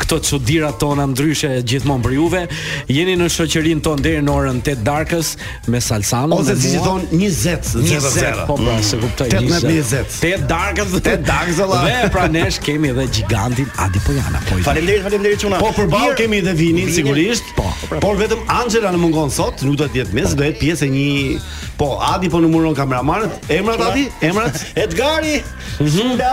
Këto çudirat tona ndryshe gjithmonë për juve. Jeni në shoqërinë tonë deri në orën 8 darkës me Salsanon. Ose si thonë 20 00 po pra, s'e kuptoj 20. 20. 8 darkës, 8 darkës valla. Dhe pranë nesh kemi edhe gigantin Adi Pojana. Po. Faleminderit, faleminderit çuna. Po përballë kemi edhe Vinin sigurisht. Po. Pra. Por vetëm Anxhela na mungon sot, nuk do të jetë mes, do jetë pjesë e një Po, Adi po numëron kameramanët. Emrat Adi? Emrat? Edgari. Mhm. Shula.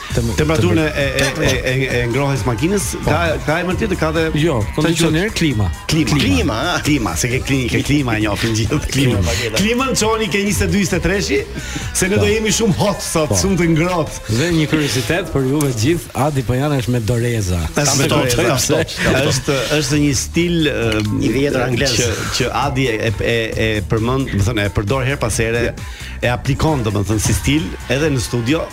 Temperaturën e e e e, e ngrohëses makinës, ka ka emër tjetër, ka dhe Jo, kondicioner klima. Klima. Klima, a? klima, se ke klima, ke klima e njofin gjithë klima. Klimën çoni ke 22-23-shi, se ne do jemi shumë hot sot, shumë të ngrohtë. Dhe një kuriozitet për juve gjithë, Adi Pojana është me doreza. Është me doreza, kuptoj, ashtu. pse. Është është një stil ë, I vjetër anglez. që që Adi e e e, e përmend, domethënë e përdor herë pas here, e aplikon domethënë si stil edhe në studio,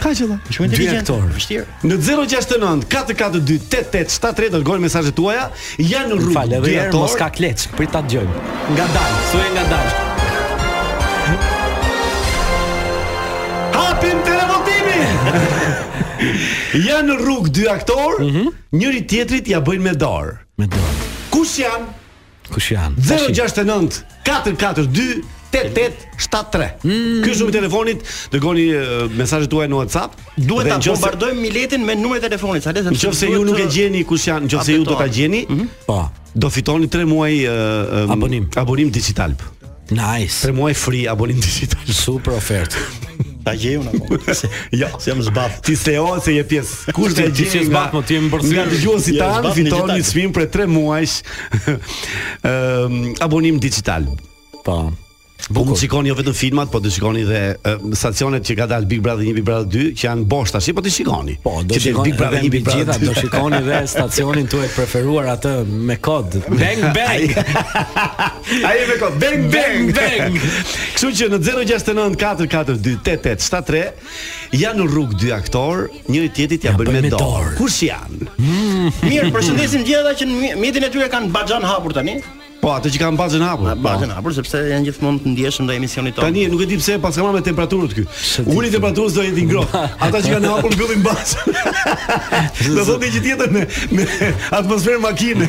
Ka që dha. Shumë inteligjent. Vështirë. Në 069 442 8873 dërgoni mesazhet tuaja. Janë në rrugë. Fal, edhe një herë mos ka kleç. Prit ta dëgjojmë. Ngadalë, thuaje ngadalë. Hapim televotimin. Janë në rrugë dy aktorë, mm -hmm. njëri tjetrit ia bëjnë me dorë. Me dorë. Kush janë? Kush janë? 069 442 8873. Mm. Ky është numri i telefonit, dërgoni mesazhet tuaja në WhatsApp. Duhet ta bombardojmë miletin me numrin e telefonit, sa le të themi. Nëse ju nuk e gjeni kush janë, nëse ju do ta gjeni, mhm. po, do fitoni 3 muaj abonim, abonim Digitalb. Nice. Tre muaj free abonim Digitalb. Super ofertë. Ta gjej unë apo? jo, se jam zbath. Ti s'e, jo se je pjesë. Kush të gjej nga zbath më ti më përsëri. Nga dëgjuesit, a fiton një sfim për 3 muajsh. Ëm abonim Digitalb. Po. Po mund shikoni jo vetëm filmat, po të shikoni dhe uh, stacionet që ka dalë Big Brother 1, Big Brother 2, që janë bosh tash, po të shikoni. Po, do të shikoni Big Brother 1, Big Brother 2. Do shikoni dhe stacionin tuaj të preferuar atë me kod. Bang bang. Ai me kod bang bang bang. Kështu që në 069 442 8873 janë në rrugë dy aktorë, njëri tjetrit ia bëjnë me dorë. Kush janë? Mm. Mirë, përshëndesim gjithë ata që në mjetin e tyre kanë baxhën hapur tani. Po, ata që kanë baxhën hapur. Po. Baxhën hapur sepse janë gjithmonë të ndjeshëm ndaj emisionit tonë. Tani nuk e di pse pas kam me temperaturën këtu. Uli temperaturën do jetë i ngrohtë. Ata që kanë hapur mbyllin baxhën. Do thotë një tjetër me, me atmosferë makine.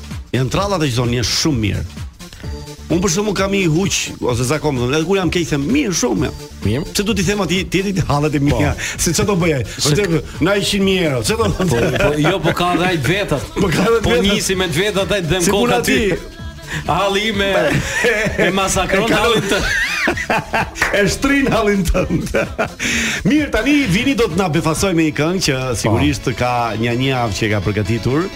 Janë përralla, të gjithë thonë, janë shumë mirë. Unë për shembull kam një huq ose zakon, do edhe kur jam keq them mirë shumë. Mirë. Pse do t'i them atij tjetrit të hallet e po. mia, se çfarë do bëj ai? Po të na 100 mijë euro, çe do? Po, po jo, po ka dhe ai të vetat. Po ka dhe ai të vetat. Po nisi me të vetat ai dhemb koka aty. Halli me e masakron hallin tënd. E shtrin hallin tënd. Mirë, tani Vini do të na befasojë me një këngë që sigurisht ka nja një javë që e ka përgatitur.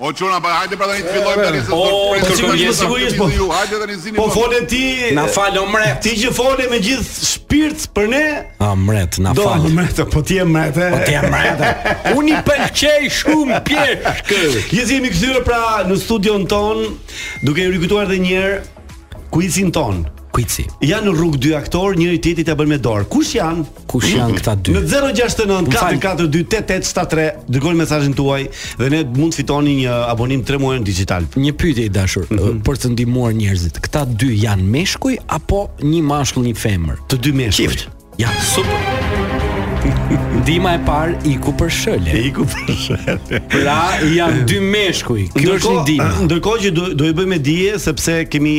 O çuna pa hajde pra tani të fillojmë tani se s'do të pres. Po çfarë gjë sigurisht po. Hajde tani zini. Po fole ti. Na fal o mbret. Ti që fole me gjithë shpirt për ne. O mbret, na fal. Do o mbret, po ti je mbret. Po ti je mbret. Unë i pëlqej shumë pjeshkët. Je jemi kthyer pra në studion tonë, duke ju rikujtuar edhe një herë kuicin tonë. Kuici. Janë në rrugë dy aktorë, njëri tjetrit ia bën me dorë. Kush janë? Kush janë këta dy? Në 069 442 8873 dërgoni mesazhin tuaj dhe ju mund të fitoni një abonim 3 muaj në Digitalb. Një pyetje i dashur mm -hmm. për të ndihmuar njerëzit. Këta dy janë meshkuj apo një mashkull një femër? Të dy meshkuj. Çift. Ja, super. Ndihma e parë iku për lesh. Iku për lesh. Pra, janë dy meshkuj. Kjo është ndihma. Ndërkohë që do, do ju bëjmë me dije, sepse kemi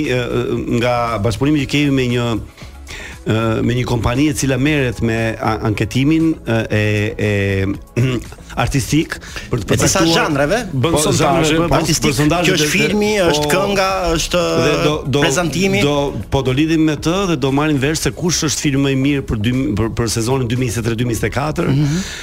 nga bashkëpunimi që kemi me një me një kompani e cila merret me anketimin e e artistik për të përcaktuar disa zhanreve bën po, sondazhe po, artistik kjo është filmi po, është kënga është dhe do, do, prezantimi do po do lidhemi me të dhe do marrim vesh se kush është filmi më i mirë për dy, për, për sezonin 2023-2024 mm -hmm.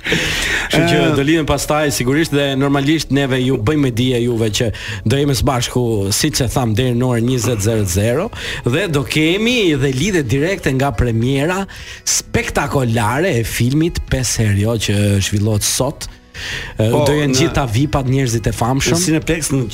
Kështu që do lidhemi pastaj sigurisht dhe normalisht neve ju bëjmë me dije juve që do jemi së bashku siç e thamë deri në orën 20:00 dhe do kemi dhe lidhje direkte nga premiera spektakolare e filmit Pesë herë jo që zhvillohet sot. Po, do jenë gjithë ata vipat njerëzit e famshëm. Në Cineplexx në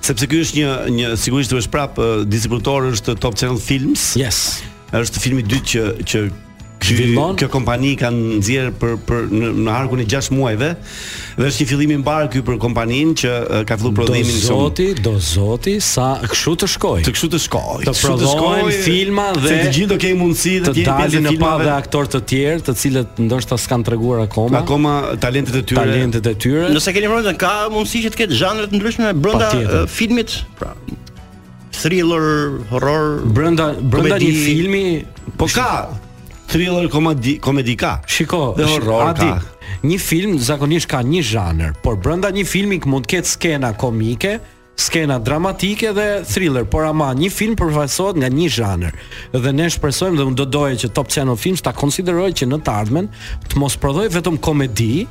Sepse ky është një një sigurisht është prap distributori është Top Channel Films. Yes. Është filmi i dytë që që zhvillon. Kjo kompani ka nxjerrë për për në, në harkun e 6 muajve dhe është një fillim i mbarë ky për kompaninë që ka filluar prodhimin Do zoti, do zoti sa kështu të shkojë. Të kështu të shkojë. Të prodhojnë filma dhe të gjithë do kemi mundësi të, të dalin në pah dhe aktorë të tjerë, të cilët ndoshta s'kanë treguar akoma. Akoma talentet e tyre. Talentet e tyre. Nëse keni vënë ka mundësi që të ketë zhanre të ndryshme brenda filmit, pra thriller, horror, brenda brenda një filmi, po ka thriller komedi, komedi ka. Shiko, dhe horror ka. Një film zakonisht ka një zhanër, por brenda një filmi mund të ketë skena komike, skena dramatike dhe thriller, por ama një film përfaqësohet nga një zhanër. Dhe ne shpresojmë dhe unë do doje që Top Channel Films ta konsiderojë që në të ardhmen të mos prodhojë vetëm komedi,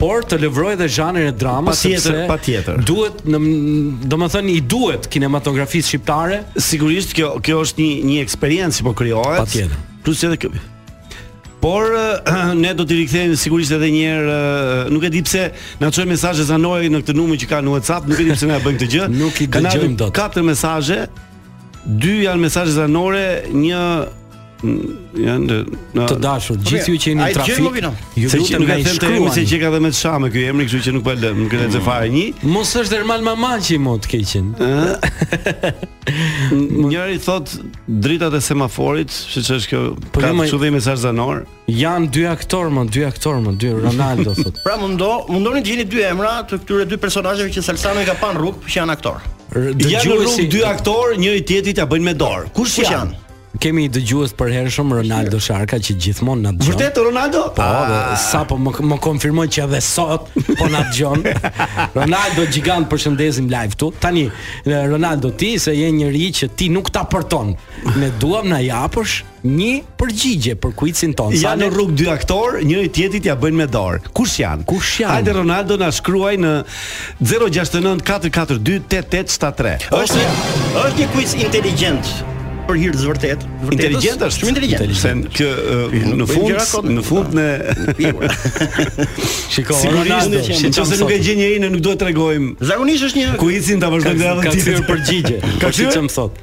por të lëvrojë edhe zhanrin e dramës patjetër, sepse patjetër. Duhet në domethënë i duhet kinematografisë shqiptare. Sigurisht kjo kjo është një një eksperiencë që po krijohet. Patjetër. Plus edhe kjo. Por ne do t'i rikthehemi sigurisht edhe një herë, nuk e di pse na çojnë mesazhe zanore në këtë numër që ka në WhatsApp, nuk e di pse na bëjnë këtë gjë. nuk i dëgjojmë dot. Katër mesazhe Dy janë mesazhe zanore, një janë në të dashur gjithë ju që jeni në trafik ju lutem nuk e them emrin se ka dhe me të sharë ky emri kështu që nuk po lëm nuk e lexoj fare një mos është Ermal Mamaçi mo të keqen njëri thotë dritat e semaforit se ç'është kjo po ka çu dhe mesazh zanor Janë dy aktorë, mo dy aktorë, mo dy Ronaldo thotë. pra mundo, mundoni të gjeni dy emra të këtyre dy personazheve që Salsano i ka pa në rrugë, që janë aktorë. Janë në rrugë dy aktorë, njëri tjetrit ia bëjnë me dorë. Kush, Kush janë? Kemi një dëgjues për herë shumë Ronaldo Sharka që gjithmonë na dëgjon. Vërtet Ronaldo? Po, ah. sapo më, më konfirmoi që edhe sot po na dëgjon. Ronaldo gjigant e përshëndesim live tu. Tani Ronaldo ti s'e, je njeri që ti nuk ta përton. Ne duam të na japësh Një përgjigje për kuizin tonë. Janë në rrugë dy aktorë, njëri tjetrit ia bëjnë me dorë. Kush janë? Kush janë? Hajde Ronaldo na shkruaj në 069 442 8873. Është një është një kuiz inteligjent për hir të vërtetës. Inteligjent është, shumë inteligjent. Se që në fund në fund në Shikoj, sigurisht, nëse nuk e gjen njëri ne nuk duhet ta tregojmë. Zakonisht është një kuizin ta vazhdojmë edhe ti. Ka përgjigje. Ka çfarë më thot?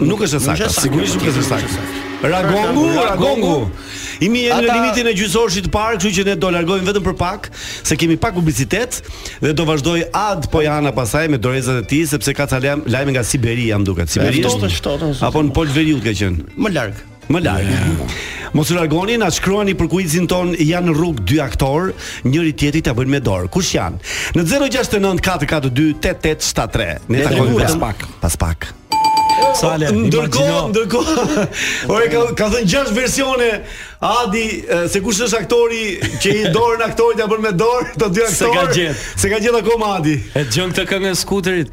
Nuk është e saktë, sigurisht nuk është e saktë. Ragongu, Ragongu. Jemi jemi në limitin e gjysmëorshit të parë, kështu që ne do largohemi vetëm për pak, se kemi pak publicitet dhe do vazhdojë Adi Pojana pastaj me dorezat e tij sepse ka ca lajm, lajme nga Siberia, më duket. Siberia. Apo në Pol të Veriut ka qenë. Më larg. Më larg. Yeah. Mos u largoni, na shkruani për kuizin tonë, janë në rrugë dy aktorë, njëri tjetrit ia bëjnë me dorë. Kush janë? Në 069 442 8873. Ne takohemi pas pak. Pas pak. Sale, ndërkohë, ndërkohë. Ore ka ka thënë gjashtë versione Adi se kush është aktori që i jep dorën aktorit ia bën me dorë, të dy aktorë. Se ka gjet. S'e ka gjet akoma Adi. E dëgjon këtë këngën e skuterit.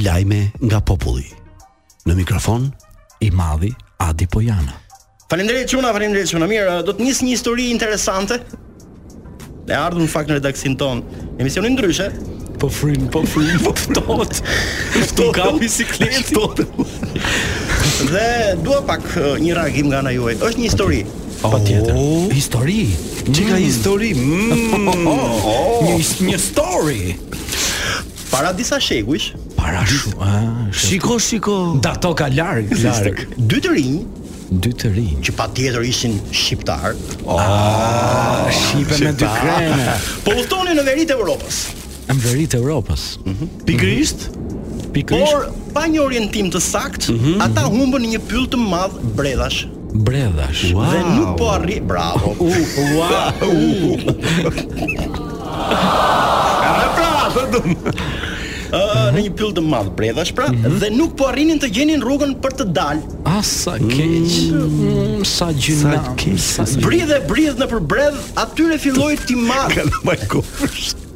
Lajme nga populli. Në mikrofon i madhi Adi Pojana. Faleminderit çuna, faleminderit çuna. Mirë, do të nis një histori interesante. E ardhur në fakt në redaksinë tonë. Emisioni Ndryshe. Po fryn, po fryn, po ftohet. Ftohet ka bicikletë. Dhe dua pak një reagim nga ana juaj. Është një histori. Oh, Patjetër. Histori. Çka histori? Mm. Oh, oh, oh. Një një story. Para disa shekujsh, para shumë, ah, shiko, shiko. Nga toka larg, larg. Dy të rinj, dy të rinj që patjetër ishin shqiptar. Oh, ah, shqipe me dy krena. Po udhtonin në veri të Evropës. Në veri të Evropës. Mhm. Pikërisht. Pikërisht. Por pa një orientim të saktë, mhm. ata humbën në një pyll të madh bredhash. bredhash. Wow. Dhe nuk po arri, bravo. U, wow. Edhe pra, të dum. Ë, në një pyll të madh bredhash pra, mhm. dhe nuk po arrinin të gjenin rrugën për të dalë. Ah, sa mm. keq. Mm, sa gjynah. Sa keq. Bridh e bridh nëpër bredh, atyre filloi t'i marrë. Kalmaj kofsh.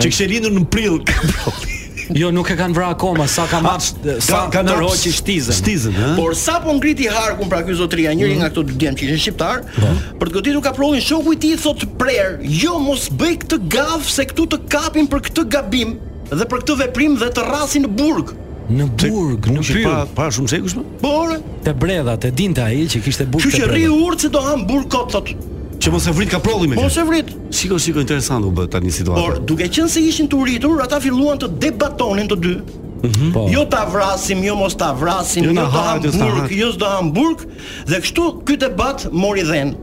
Që kishte lindur në prill kaprolli. Jo, nuk e kanë vrarë akoma, sa ka marrë, sa ka marrë shtizën. Shtizën, ha. Por sapo ngriti harkun pra ky zotria, njëri mhm. nga këto dy djem që ishin shqiptar, po. për të goditur kaprollin, shoku i tij thotë prerë, "Jo, mos bëj këtë gafë se këtu të kapin për këtë gabim dhe për këtë veprim dhe të rrasin në burg." Në burg, në pyll. Pa, pa shumë se kush më? Po ore. Te bredha, te dinte ai që kishte burg te bredha. Kështu që rri urtë se do ham burg kot thotë. Që mos e vrit kaprollin më. Mos e vrit. Shiko, shiko interesant u bë tani situata. Por duke qenë se ishin të uritur, ata filluan të debatonin të dy. Mm -hmm. po. Jo ta vrasim, jo mos ta vrasim, jo, jo ta ham burg, jo s'do ham burg dhe kështu ky debat mori dhenë.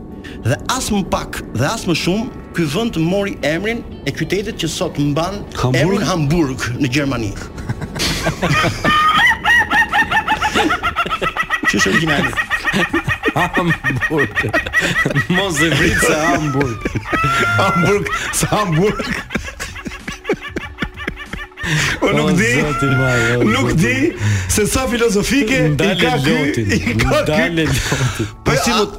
Dhe as më pak dhe as më shumë, ky vend mori emrin e qytetit që sot mban Hamburg? emrin Hamburg në Gjermani. Që është originali? Hamburg. Mos e vrit se Hamburg. Hamburg, se Hamburg. Po nuk di. Nuk di se sa filozofike i ka ky, i ka ky. Po si mund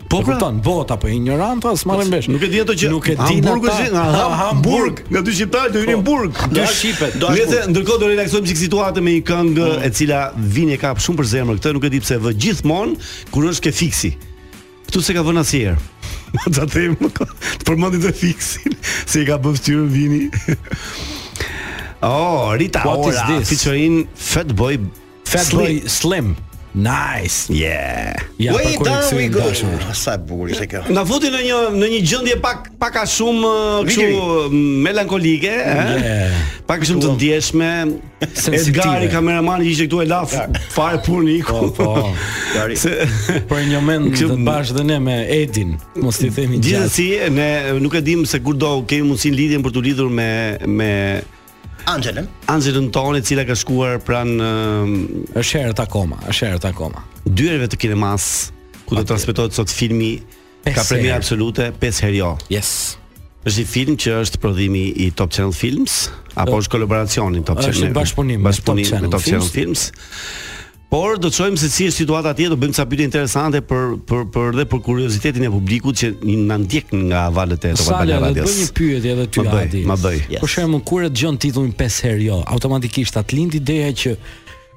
Po pra, kupton, bota po injoranta, s'marrin vesh. Nuk e di ato që nuk e di Hamburgu ata. është nga Ha, Hamburg, Hamburg. Po. nga dy shqiptarë do hyrin në burg. Do Lart, shqipet, do Nëse Hamburg. ndërkohë do relaksojmë çik situatën me një këngë e cila Vini e ka shumë për zemër këtë, nuk e di pse e vë gjithmonë kur është ke fiksi. Këtu s'e ka vënë asnjëherë. Po ta them, të përmendi të fiksin, se i ka bërë fytyrën vini. Oh, Rita What is Ora, this? featuring Fatboy Fatboy Slim. Nice. Yeah. Ja, Way pa down we go. Sa bukur ishte kjo. Na futi në një në një gjendje pak pak a shumë uh, kështu uh, melankolike, ëh. Yeah. Pak a shumë të ndjeshme. Edgari kameramani që ishte këtu e la fare punën iku. Po. po. Se për një moment që të bash dhe ne me Edin, mos i themi gjithsesi ne nuk e dimë se kur do kemi mundësinë lidhjen për t'u lidhur me me Angelën. Angelën tonë, e cila ka shkuar pranë ehm, është herët akoma, është herët akoma. Dyerve të kinemas ku do të transmetohet sot filmi ka premierë absolute 5 herë jo. Yes. Është një film që është prodhimi i Top Channel Films apo është kolaboracioni Top Channel? Është bashkëpunim, bashkëpunim me Top Channel Films. Por do të shohim se si është situata atje, do bëjmë ca pyetje interesante për për për dhe për kuriozitetin e publikut që na ndjek nga valët e Top Albania Radio. Ta bëj një pyetje edhe ty Adi. Ma bëj. Yes. Për shembull, kur e dëgjon titullin 5 herë jo, automatikisht të lind ideja që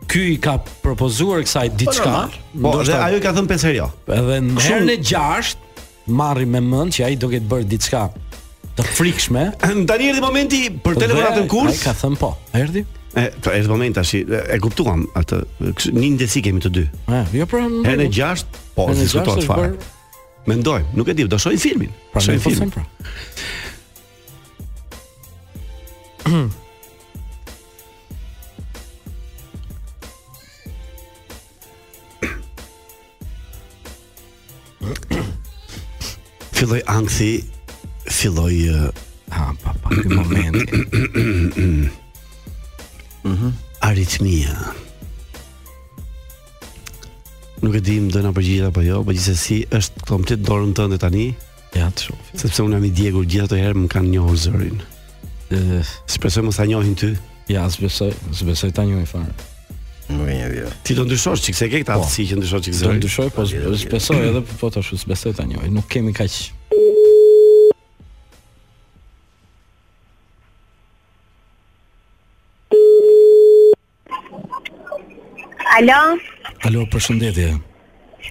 ky i ka propozuar kësaj po, diçka. Po, dhe ajo i ka thënë 5 herë jo. Edhe në herën e 6 Marri me mend që ai do ketë bërë diçka të frikshme. Tani erdhi momenti për telefonatën kurs. Ai ka thënë po. Erdhi? E, pra, erdhi momenti tash. E kuptuam atë. Një ndjesi kemi të dy. Ë, jo pra. Herën e gjashtë, s'diskutohet fare. Mendoj, nuk e di, do shohim filmin. Pra, shohim po filmin. Pra. Filloi ankthi, filloi ha pa pa ky moment. Mhm. Aritmia. Nuk e dimë do na përgjigjet apo jo, po gjithsesi është komplet në dorën tënde tani. Ja ta shof. Sepse unë jam i djegur gjithë ato herë më kanë njohur zërin. Ëh, Shpresoj mos ta njohin ty. ja s'besoj, s'besoj ta njohin fare. Nuk e njohin. Ti do ndryshosh çik, se e ke këtë aftësi që ndryshon çik Po. Do zërin. ndryshoj, po s'besoj edhe po po ta s'besoj ta njohin. Nuk kemi kaq Alo. Alo, përshëndetje.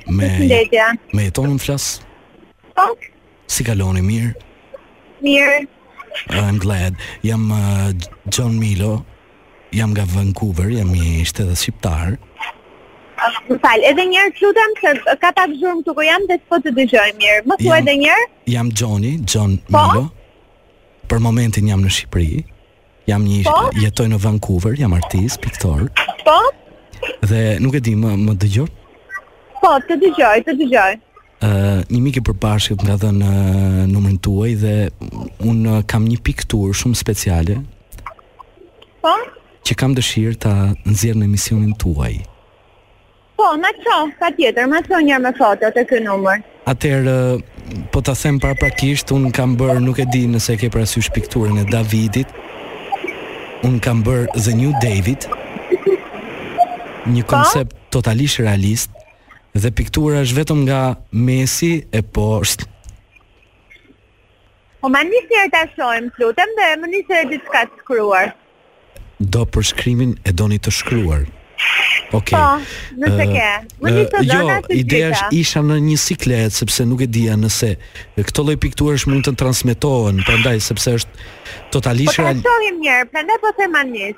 Me përshëndetje. Me Jetonin flas? Po. Si kaloni mirë? Mirë. I'm glad. Jam uh, John Milo. Jam nga Vancouver, jam shtetas shqiptar. Më fal, edhe një herë lutem se ka pak zhurmë këtu ku jam dhe s'po të dëgjoj mirë. Më thuaj edhe një herë? Jam Johnny, John po? Milo. Për momentin jam në Shqipëri. Jam një po? jetoj në Vancouver, jam artist, piktor. Po? Dhe nuk e di më, më dëgjon. Po, të dëgjoj, të dëgjoj. Ë, uh, një mik i përbashkët ma ka dhënë numrin tuaj dhe unë uh, kam një pikturë shumë speciale. Po? Që kam dëshirë ta nxjerr në emisionin tuaj. Po, ma ço, patjetër, ma ço njëherë me foto te ky numër. Atëherë, po ta them paraprakisht, unë kam bërë, nuk e di nëse ke parasysh pikturën e Davidit, unë kam bërë The New David, një po? koncept totalisht realist, dhe piktura është vetëm nga mesi e poshtë, O ma nis njëherë ta shohim t'lutem dhe më nis edhe diçka të shkruar. Do përshkrimin e doni të shkruar. Okej. Po, nëse ke. Më nis të jo, dhënat. Ideja është isha në një siklet sepse nuk e dija nëse këto lloj pikturash mund të transmetohen, prandaj sepse është totalisht Po ta shohim njëherë, prandaj po them ma nis.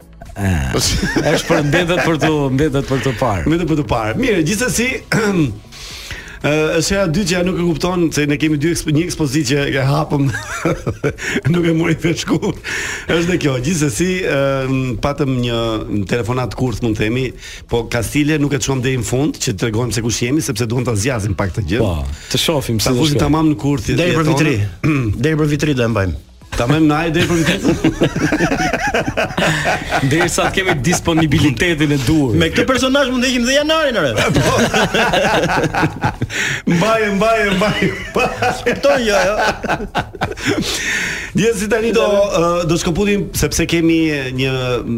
Ah. Është për mbetet për të mbetet për të parë. Mbetet për të parë. Mirë, gjithsesi Ëh, është hera e dytë që ja nuk e kupton se ne kemi dy një ekspozitë që e hapëm. nuk e mori vesh ku. Është dhe kjo. Gjithsesi, ëh, patëm një telefonatë kurth, mund të themi, po Kastile nuk e çon deri në fund që të tregojmë se kush jemi sepse duam ta zgjasim pak këtë gjë. Po, të shohim se. Ta fusim tamam në kurth. Deri për Vit të Ri. Deri për Vit të Ri do e mbajmë. Ta mbajmë ne edhe për në Derisa të kemi disponibilitetin e duhur Me këtë personazh mund të ikim dhe janarin ore Mbaje, mbaje, mbaje Kupton, jo Gjithsesi tani do, do shkëputemi Sepse kemi një,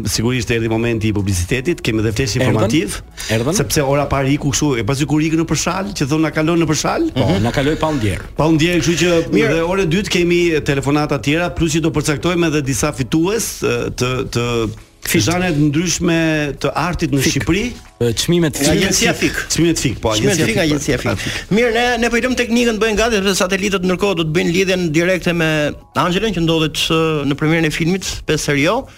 sigurisht erdhi momenti i publicitetit Kemi dhe flesh informativ Erdhën? Sepse ora e parë iku kështu, e pasi kur ikën në përshal, që thonë na kalon në përshal? Po, mhm. na kaloi pa ndjerë. Pa ndjerë, kështu që Mirë. dhe orën e dytë kemi telefonata të tjera, plus që do përcaktojmë edhe disa fitues të të zhanreve të ndryshme të artit në fik. Shqipëri, çmimet fik, agjencia fik, çmimet fik, po agjencia fik, agjencia fik. Mirë, ne ne po i lëmë teknikët të bëjnë gati sepse satelitët ndërkohë do të bëjnë lidhjen direkte me Anxhelën që ndodhet në premierën e filmit Pesë Heronj.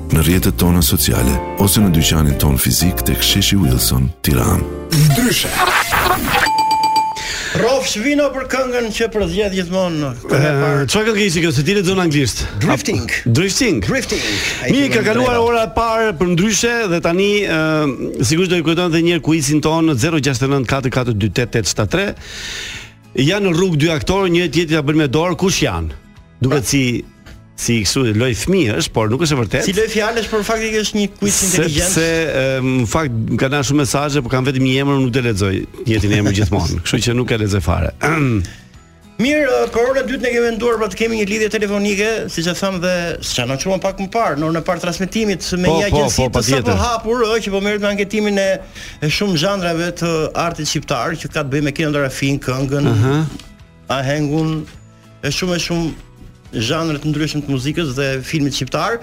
në rrjetet tona sociale ose në dyqanin tonë fizik tek Sheshi Wilson, Tiranë. Ndryshe. Rrofsh Vino për këngën që përzgjedh gjithmonë. Eh, çfarë këngë ishte kjo se ti lexon anglisht? Drifting. Drifting. Drifting. Mirë, ka kaluar ora e parë për ndryshe dhe tani eh, sigurisht do i kujtojmë edhe një herë kuicin tonë 0694428873. Janë në rrugë dy aktorë, një tjetrit ja bën me dorë, kush janë? Duket si si kështu lojë fëmijësh, por nuk është e vërtetë. Si lojë fjalësh, por faktikisht një quiz inteligjent. Sepse në fakt kanë ardhur shumë mesazhe, por kanë vetëm një emër, nuk do lexoj të njëjtin emër gjithmonë. Kështu që nuk e lexoj fare. Mirë, për orën e dytë ne kemi menduar pra të kemi një lidhje telefonike, siç e thamë dhe siç e anonçuam pak më parë, në orën e parë të transmetimit me po, një po, agjenci po, të sapo hapur, ë, që po merret me anketimin e e shumë zhanrave të artit shqiptar që ka të bëjë me kinematografinë, këngën, uh -huh. ahengun, e shumë e shumë zhanre të ndryshëm të muzikës dhe filmit shqiptar.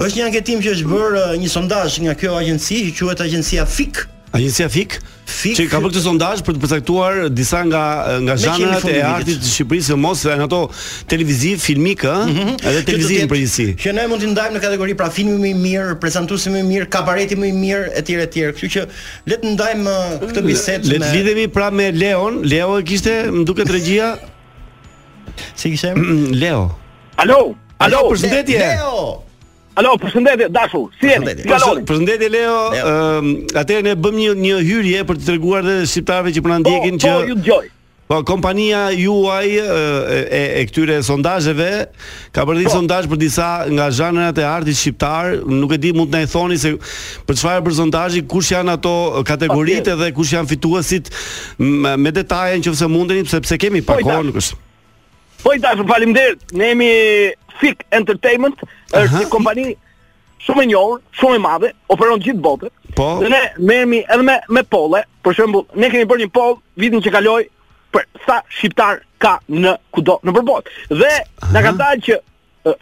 Është një anketim që është bërë uh, një sondazh nga kjo agjenci që quhet agjencia FIK. Agjencia FIK, FIK që ka bërë këtë sondazh për të përcaktuar disa nga uh, nga zhanrat e artit të Shqipërisë, jo vetëm ato televiziv, filmik, ë? Mm -hmm. Edhe televiziv në përgjithësi. Që ne mund t'i ndajmë në kategori pra filmi më i mirë, prezantuesi më i mirë, kabareti më i mirë etj etj. Kështu që le të ndajmë uh, këtë bisedë me Le të lidhemi pra me Leon. Leo e kishte, më duket regjia. si kishte? Leo. Alo. Alo, përshëndetje. Leo. Alo, përshëndetje, dashur. Si jeni? Përshëndetje, përshëndetje Leo. Ëm, ehm, atëherë ne bëmë një një hyrje për të treguar dhe shqiptarëve që po na po, ndjekin po, që Po, ju dëgjoj. Po kompania juaj e e këtyre sondazheve ka bërë një po. sondazh për disa nga zhanrat e artit shqiptar, nuk e di mund të na i thoni se për çfarë për sondazhi, kush janë ato kategoritë dhe kush janë fituesit me detaje nëse mundeni, sepse kemi pak kohë nuk është. Po i dashur, faleminderit. Ne jemi Fik Entertainment, është një kompani shumë e njohur, shumë e madhe, operon në gjithë botën. Po. Dhe ne merremi edhe me me polle, për shembull, ne kemi bërë një poll vitin që kaloi për sa shqiptar ka në kudo në përbot. Dhe Aha. na ka dalë që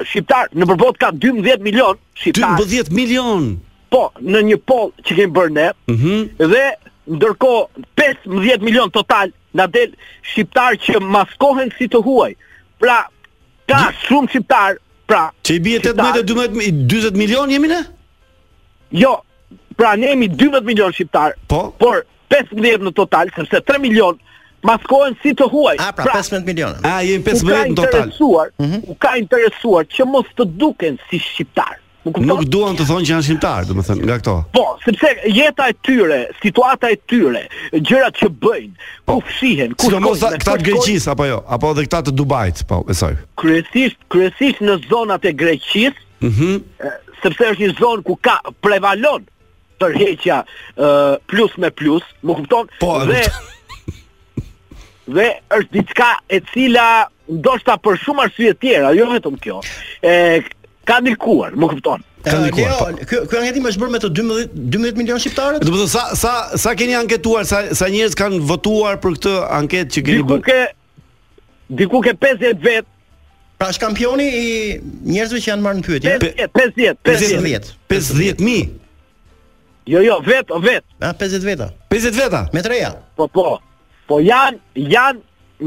shqiptarë nëpër botë ka 12 milion shqiptar. 12 milion. Po, në një poll që kemi bërë ne. Mhm. Mm dhe ndërkohë 15 milion total na del shqiptar që maskohen si të huaj. Pra, Ka shumë shqiptarë, pra. Që i bie 18 12 40 milion jemi ne? Jo. Pra ne jemi 12 milion shqiptarë. Po. Por 15 në total, sepse 3 milion maskohen si të huaj. A, pra, pra 15 milion. A, jemi 15 në total. U ka interesuar, mm -hmm. u ka interesuar që mos të duken si shqiptarë. Nuk duan të thonë që janë shqiptarë, domethënë, nga këto. Po, sepse jeta e tyre, situata e tyre, gjërat që bëjnë, po, ku fshihen, ku shkojnë. Sidomos këta të Greqisë apo jo, apo edhe këta të Dubajit, po, besoj. Kryesisht, kryesisht në zonat e Greqisë, ëh, mm -hmm. sepse është një zonë ku ka prevalon tërheqja uh, plus me plus, më kupton? Po, dhe dhe është diçka e cila ndoshta për shumë arsye tjera, jo vetëm kjo. E ka ndikuar, më kupton? Ka ndikuar. Po. Kjo kjo anketë është bërë me të 12 12 milion shqiptarë. Do të thotë sa sa sa keni anketuar, sa sa njerëz kanë votuar për këtë anketë që keni bërë? Diku te Diku te 50 vetë. Pra është kampioni i njerëzve që janë marrë në pyetje. 50, 50, 50, 50, 50 mijë. Jo, jo, vetë, vetë. A 50 veta. 50 veta. Me treja. Po, po. Po janë, janë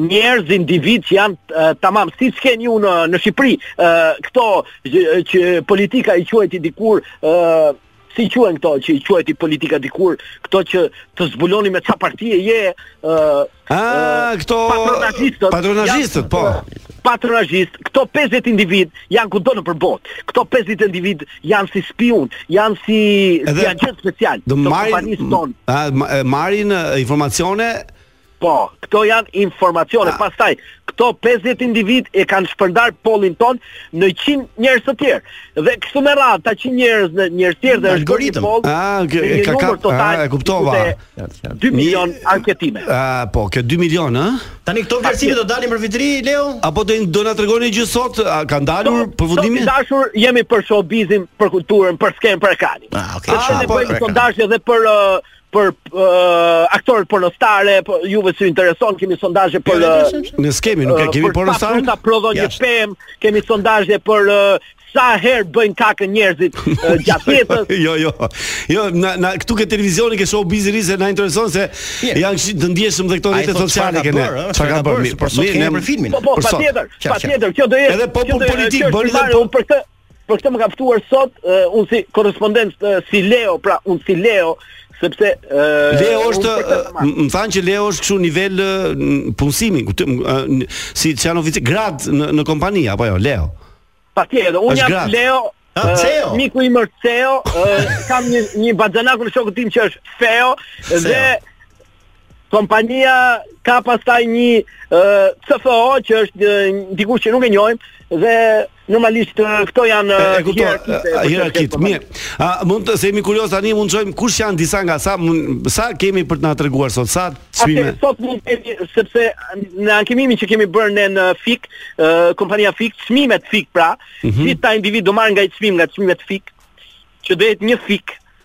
njerëz individë që janë uh, tamam siç keni ju në në Shqipëri, uh, këto që, që politika i quajti dikur uh, si quhen këto që i quajti politika dikur, këto që të zbuloni me ça partie je, ë uh, Ah, këto patronazhistët, patronazhistët, po. Patronazhist, këto 50 individë janë kudo nëpër botë. Këto 50 individë janë si spiunë, janë si si agjentë specialë. Do marrin marrin informacione Po, këto janë informacione. Ah. Pastaj, këto 50 individë e kanë shpërndar polin ton në 100 njerëz të tjerë. Dhe kështu me radhë, ata 100 njerëz në njerëz të tjerë dhe është bërë një poll. Ah, ka ka ka. Ah, e kuptova. 2 milion anketime. Ah, po, kë 2 milion, ë? Tani këto vlerësime do dalin për Vit Ri, Leo? Apo do do na tregoni gjë sot? A ka dalur po, përfundimin? Të dashur, jemi për showbizin, për kulturën, për skenën, për ekranin. Ah, okay. Ah, po, për sondazhe dhe për uh, për uh, aktorët pornostare, po juve si intereson, kemi sondazhe për në skemi, nuk e kemi uh, pornostare. Për prodhon një pem, kemi sondazhe për uh, sa herë bëjnë kakën njerëzit uh, gjatë jetës. jo, jo. Jo, na na këtu ke televizioni ke showbiz, ri se na intereson se yeah. janë të ndjeshëm dhe këto rrjete sociale kanë. Çfarë ka bërë? Për sot kemi për filmin. Po, po, patjetër. Patjetër, kjo do jetë. Edhe popull politik bën për këtë Për këtë më ka ftuar sot uh, unë si korrespondent uh, si Leo, pra unë si Leo, sepse uh, Leo është më thanë që Leo është kështu nivel uh, punësimi, uh, si janë oficer grad në në kompani apo jo, Leo. Patjetër, unë jam grad. Leo. Uh, Ceo. Miku im është Ceo, uh, kam një, një baxhanak, një shokun tim që është Feo, Ceo. dhe Kompania ka pastaj një uh, CFO që është një dikush që nuk e njohim dhe normalisht këto janë e, e hierarkitë. Mirë. A mund të jemi kurioz tani mund të shojmë kush janë disa nga sa sa kemi për të na treguar sot sa çmime. Atëherë sot mund të kemi sepse në ankimimin që kemi bërë ne, në Fik, uh, kompania Fik, çmimet Fik pra, mm -hmm. secili individ do marrë nga një çmim nga çmimet Fik, që do jetë një Fik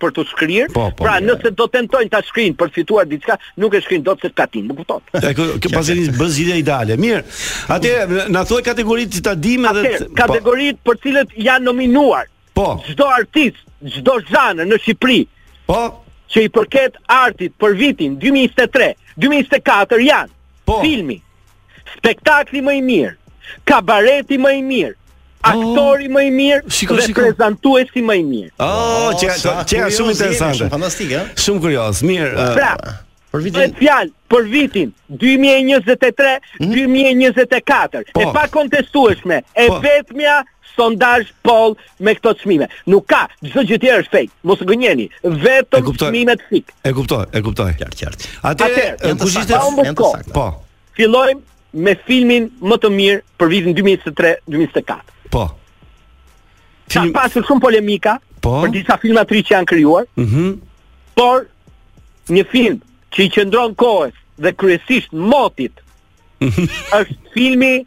për t'u shkrirë. Po, po, pra, nëse do tentojnë ta shkrijnë për të fituar diçka, nuk e shkrijnë dot se ka tim, më kupton? Kjo paska një bërë zgjidhje ideale. Mirë. Atëherë na thuaj kategoritë që ta dimë edhe Atëherë po. kategoritë për të cilat janë nominuar. Po. Çdo artist, çdo zhanër në Shqipëri. Po. Që i përket artit për vitin 2023, 2024 janë po. filmi, Spektakli më i mirë, kabareti më i mirë, oh. aktori më i mirë shiko, dhe shiko. prezantuesi më i mirë. Oh, oh kjo kjo është shumë interesante. Fantastike, ha? Shumë kurioz. Mirë. Uh, pra, për vitin bëhet fjalë për vitin 2023-2024. Po. E pakontestueshme, e po. vetmja sondazh, poll me këto çmime. Nuk ka, çdo gjë tjetër është fake. Mos u gënjeni, vetëm çmimet fik. E kuptoj, e kuptoj. Qartë, qartë. Atëherë, kush ishte janë të saktë. Po. Fillojmë me filmin më të mirë për vitin 2023-2024. Po. Film... Ka pasur shumë polemika po? për disa filma të rinj që janë krijuar. Mhm. Mm por një film që i qëndron kohës dhe kryesisht motit. Mhm. është filmi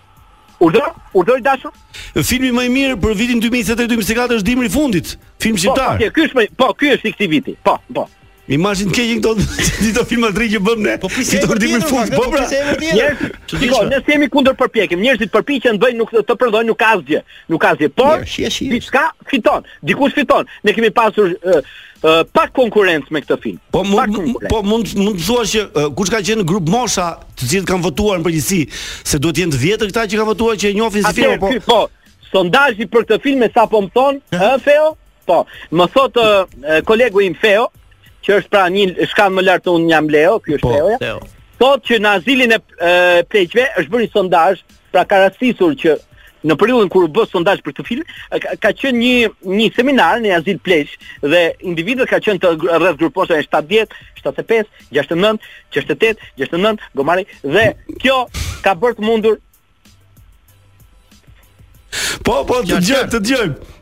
Urdhëro, urdhëro i dashur. Filmi më i mirë për vitin 2023-2024 është Dimri i fundit, film po, shqiptar. Po, ky është më, po, ky është i këtij viti. Po, po. Imazhin të keqin këto këto filma të që bën ne. Po pse do të dimë fund, po pra. Shikoj, ne jemi kundër përpjekjes. Njerëzit përpiqen të bëjnë, të prodhojnë nuk ka asgjë. Nuk ka asgjë. Por diçka fiton. Dikush fiton. Ne kemi pasur uh, pa konkurrencë me këtë film. Po mund po mund mund të thuash që uh, kush ka qenë në grupmosha, të cilët kanë votuar në përgjithësi, se duhet të jenë të vjetër këta që kanë votuar që e njohin si film, po. Po, sondazhi për këtë film sapo më thonë, ë Feo? Po, më thot uh, kolegu im Feo, që është pra një shkallë më lart unë jam Leo, ky është po, Leo. Thot që në azilin e uh, pleqve është bërë një sondazh Pra ka rastisur që në periudhën kur u bë sondazh për këtë film, ka, ka qenë një një seminar në azil pleqsh dhe individët kanë qenë të rreth grupmoshave 70, 75, 69, 68, 69, gomari dhe kjo ka bërë të mundur Po, po, të dëgjojmë, të dëgjojmë.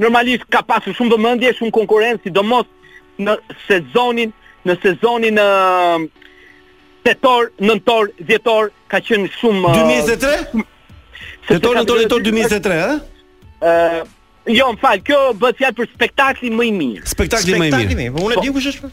Normalisht ka pasur shumë vëmendje, shumë konkurrencë, sidomos në sezonin, në sezonin në tetor, nëntor, dhjetor ka qenë shumë 2023? Uh, tetor, nëntor, dhjetor 2023, ëh? Ëh, jo, më fal, kjo bëhet fjalë për spektakli më i mirë. Spektakli më i mirë. Unë e di po. kush është.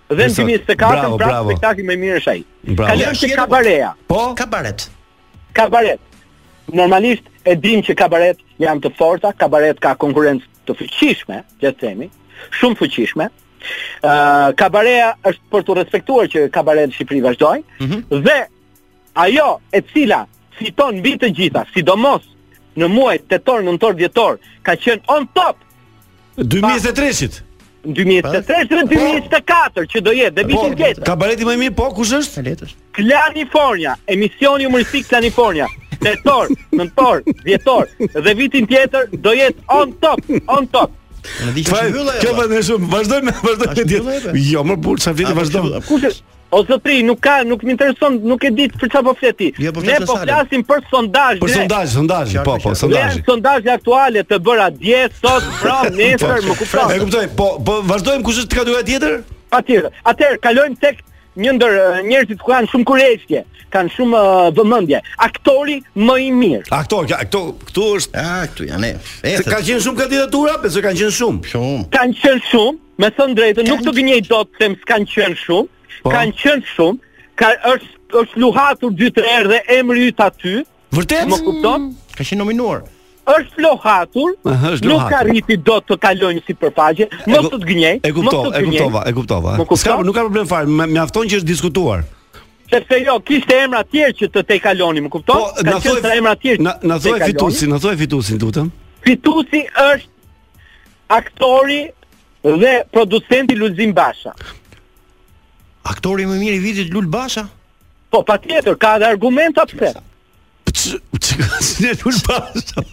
Dhe në 2024 pra spektakli më i mirë është ai. Kalojmë te Kabareja. Po, Kabaret. Kabaret. Normalisht e dim që Kabaret janë të forta, Kabaret ka konkurrencë të fuqishme, le të themi, shumë fuqishme. Ë uh, Kabareja është për t'u respektuar që Kabaret në Shqipëri vazhdojnë mm -hmm. dhe Ajo e cila fiton mbi të gjitha, sidomos në muajt tetor, nëntor, dhjetor, ka qenë on top. 2023-shit. 2023 dhe 2024 që do jetë dhe po, vitin tjetër. Kabareti më i mirë po kush është? Letësh. Klanifornia, emisioni humoristik Klanifornia. Tetor, nëntor, dhjetor dhe vitin tjetër do jetë on top, on top. Në diçka që mbyllë. Kjo vjen shumë. Vazhdojmë, vazhdojmë ditë. Jo, më burr, çfarë vjen vazhdon. Kush është? O zotri, nuk ka, nuk më intereson, nuk e di për çfarë po flet ti. Jo, po ne po flasim për sondazh. Për sondazh, sondazh, po, po, sondazh. Ne sondazhe aktuale të bëra dje, sot, pra, nesër, më kupton. E kuptoj, po, po vazhdojmë kush është kategori tjetër? Patjetër. Atëherë kalojmë tek një ndër njerëzit që kanë shumë kureshtje, kanë shumë uh, vëmendje. Aktori më i mirë. Aktor, ja, këtu këtu është. Ah, këtu janë. Se kanë qenë shumë kandidatura, pse kanë qenë shumë? Shumë. Kanë qenë shumë. Me thënë të drejtën, nuk të gënjej dot se më s'kanë qenë shumë, po. kanë qenë shumë, ka, është, është luhatur dy tre herë dhe emri yt aty, Vërtet? Më kupton? Mm. Ka qenë nominuar. Është luhatur, është nuk arriti dot të kalojë si përfaqe, mos të të gënjej. E kuptova, e kuptova, e kuptova. S'ka, nuk ka problem fare, mjafton që është diskutuar. Sepse jo, kishte emra të tjerë që ta kalonin, më kupton? Po, na thuaj emra të tjerë. Na thuaj fituesin, na thuaj fituesin, të lutem. Fituesi është Aktori dhe producenti Lulzim Basha. Aktori më i mirë i vitit Lul Basha? Po, patjetër, ka dhe argumenta pse. Ne Lul Basha.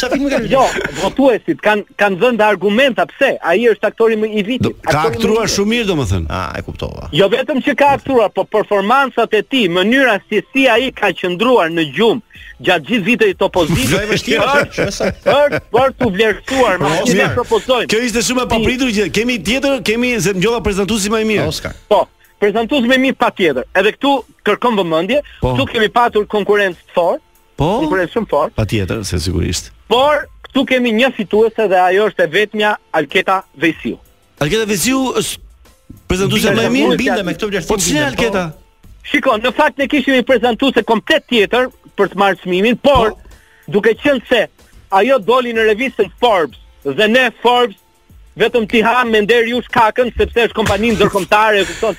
Ça filmi ka Jo, votuesit kanë kanë dhënë dhe argumenta pse. Ai është aktori më i vitit. Ka aktori më i aktruar mirë. shumë mirë, domethënë. Ah, e kuptova. Jo vetëm që ka aktruar, po performancat e tij, mënyra se si ai ka qëndruar në gjumë, gjatë gjithë viteve të opozitës. Jo e vështirë është, është për për të vlerësuar më shumë ne propozojmë. Kjo ishte shumë e papritur që kemi tjetër, kemi se dëgjova prezantuesi më i mirë. Oscar. Po. Prezantuesi më i mirë patjetër. Edhe këtu kërkon vëmendje. Po. Këtu kemi patur konkurrencë të fortë. Po. Konkurrencë shumë e fortë. Patjetër, se sigurisht. Por këtu kemi një fituese dhe ajo është e vetmja Alketa Vejsiu. Alketa Vejsiu është prezantuesja më e mirë. Bindemë me këtë vlerësim. Po çfarë po. Alketa? Shiko, në fakt ne kishim një prezantuese komplet tjetër për të marrë çmimin, por po. duke qenë se ajo doli në revistën Forbes dhe ne Forbes vetëm t'i hamë, me nder jush, kakën sepse është kompani ndërkombëtare, e kupton?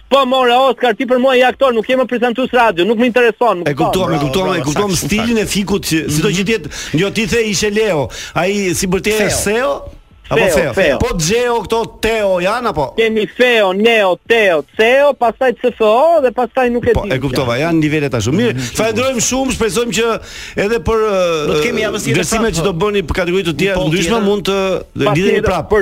Po more Oscar ti për mua je aktor, nuk je më prezantues radio, nuk më intereson. E kuptova, e kuptova, e kuptova stilin e fikut që sido mhm. që të jetë, jo ti the ishe Leo, ai si për të thënë Seo. Apo feo, feo. Po Geo këto Teo janë apo? Kemi Feo, Neo, Teo, Ceo, pastaj CFO dhe pastaj nuk e po, di. Po e kuptova, janë nivelet ashtu. Mirë, mhm. falenderojmë shumë, shpresojmë që edhe për do të kemi javën tjetër. Vlerësimet që do bëni për kategori të tjera, po, ndryshme mund të lidhemi prapë.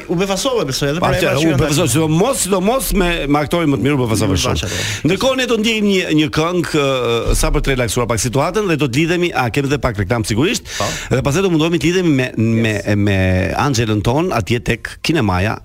U befasova besoj edhe për emrat që kanë. U befasova sidomos me me aktorin më të mirë u befasova shumë. Po. Ndërkohë ne do të ndjekim një një këngë sa për të relaksuar pak situatën dhe do të lidhemi, a kemi edhe pak reklamë sigurisht. Po. Dhe pastaj do mundohemi të lidhemi me me me Anxhelën tonë atje tek kinemaja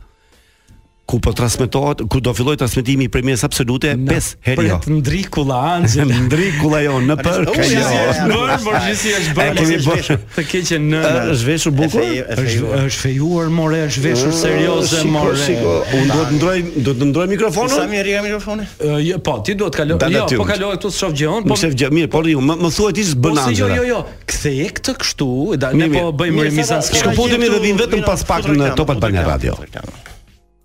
ku po transmetohet, ku do fillojë transmitimi i premierës absolute, 5 Heronj. Pret ndrikulla Anxhela. ndrikulla jo në për. Po ja, është bërë, por gjithsesi është bërë. E kemi bërë. Të keqen. Është veshur bukur. Është është fejuar more, është veshur serioze more. Shiko, shiko. Unë do të ndërroj, do të ndërroj mikrofonin. Sa mirë ka mikrofoni? Jo, po, ti duhet të kalosh. Jo, po kaloj këtu shof gjëon, po. Shof gjë, mirë, po rriu, më më thuaj ti ç'bën po, Anxhela. Jo, jo, jo. Ktheje këtë kështu, ne po bëjmë remizan. Shkëputemi dhe vijmë vetëm pas pak në Top Albania Radio.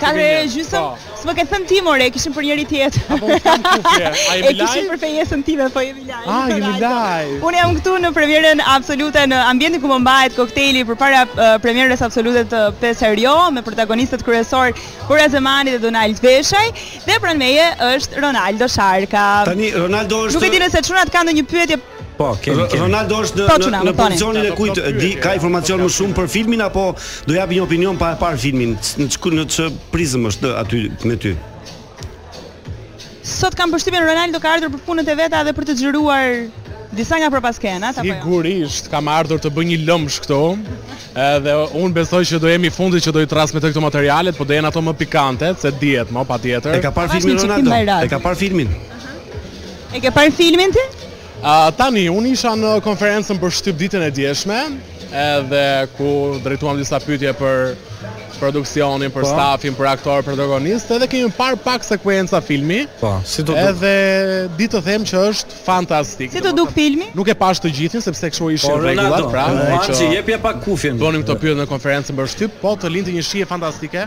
Katër herë e gjysëm. Po. S'më ke thënë ti more, e kishim për njëri-tjetrin. Apo unë kam kufje. A jemi live. E kishim për fejesën time, po jemi live. Ah, jemi live. Unë jam këtu në premierën absolute në ambientin ku po mbahet koktejli përpara uh, premierës absolute të Përsëri me protagonistët kryesor Bora Zemani dhe Donald Veshaj dhe pranë meje është Ronaldo Sharka. Tani Ronaldo është Nuk e di nëse çunat kanë ndonjë pyetje Po, kemi, kemi. Ronaldo është në po, në, në pozicionin e kujt do ketë informacion më shumë për filmin apo do japi një opinion pa e parë filmin në çku në ç'prizëm është aty me ty. Sot kam përshtypjen Ronaldo ka ardhur për punët e veta dhe për të xhiruar disa nga prapaskenat apo jo? Sigurisht, kam ardhur të bëj një lëmsh këtu. Edhe unë besoj që do jem i fundit që do i transmetoj këto materialet, po do jenë ato më pikante, se dihet mo patjetër. E ka parë filmin Ronaldo? E ka parë filmin? E ke parë filmin ti? Uh, tani, unë isha në konferencën për shtyp ditën e djeshme, edhe ku drejtuam disa pytje për produksionin, për po. stafin, për aktorë, për protagonist, edhe kemi parë pak sekuenca filmi. Po, si t'u duk? Edhe di të them që është fantastik. Si t'u duk filmi? Nuk e pash të gjithin, sepse kështu ishin po, rregullat, pra, po, që jepja pak kufin. Bënim këto pyetje në konferencën për shtyp, po të linte një shije fantastike.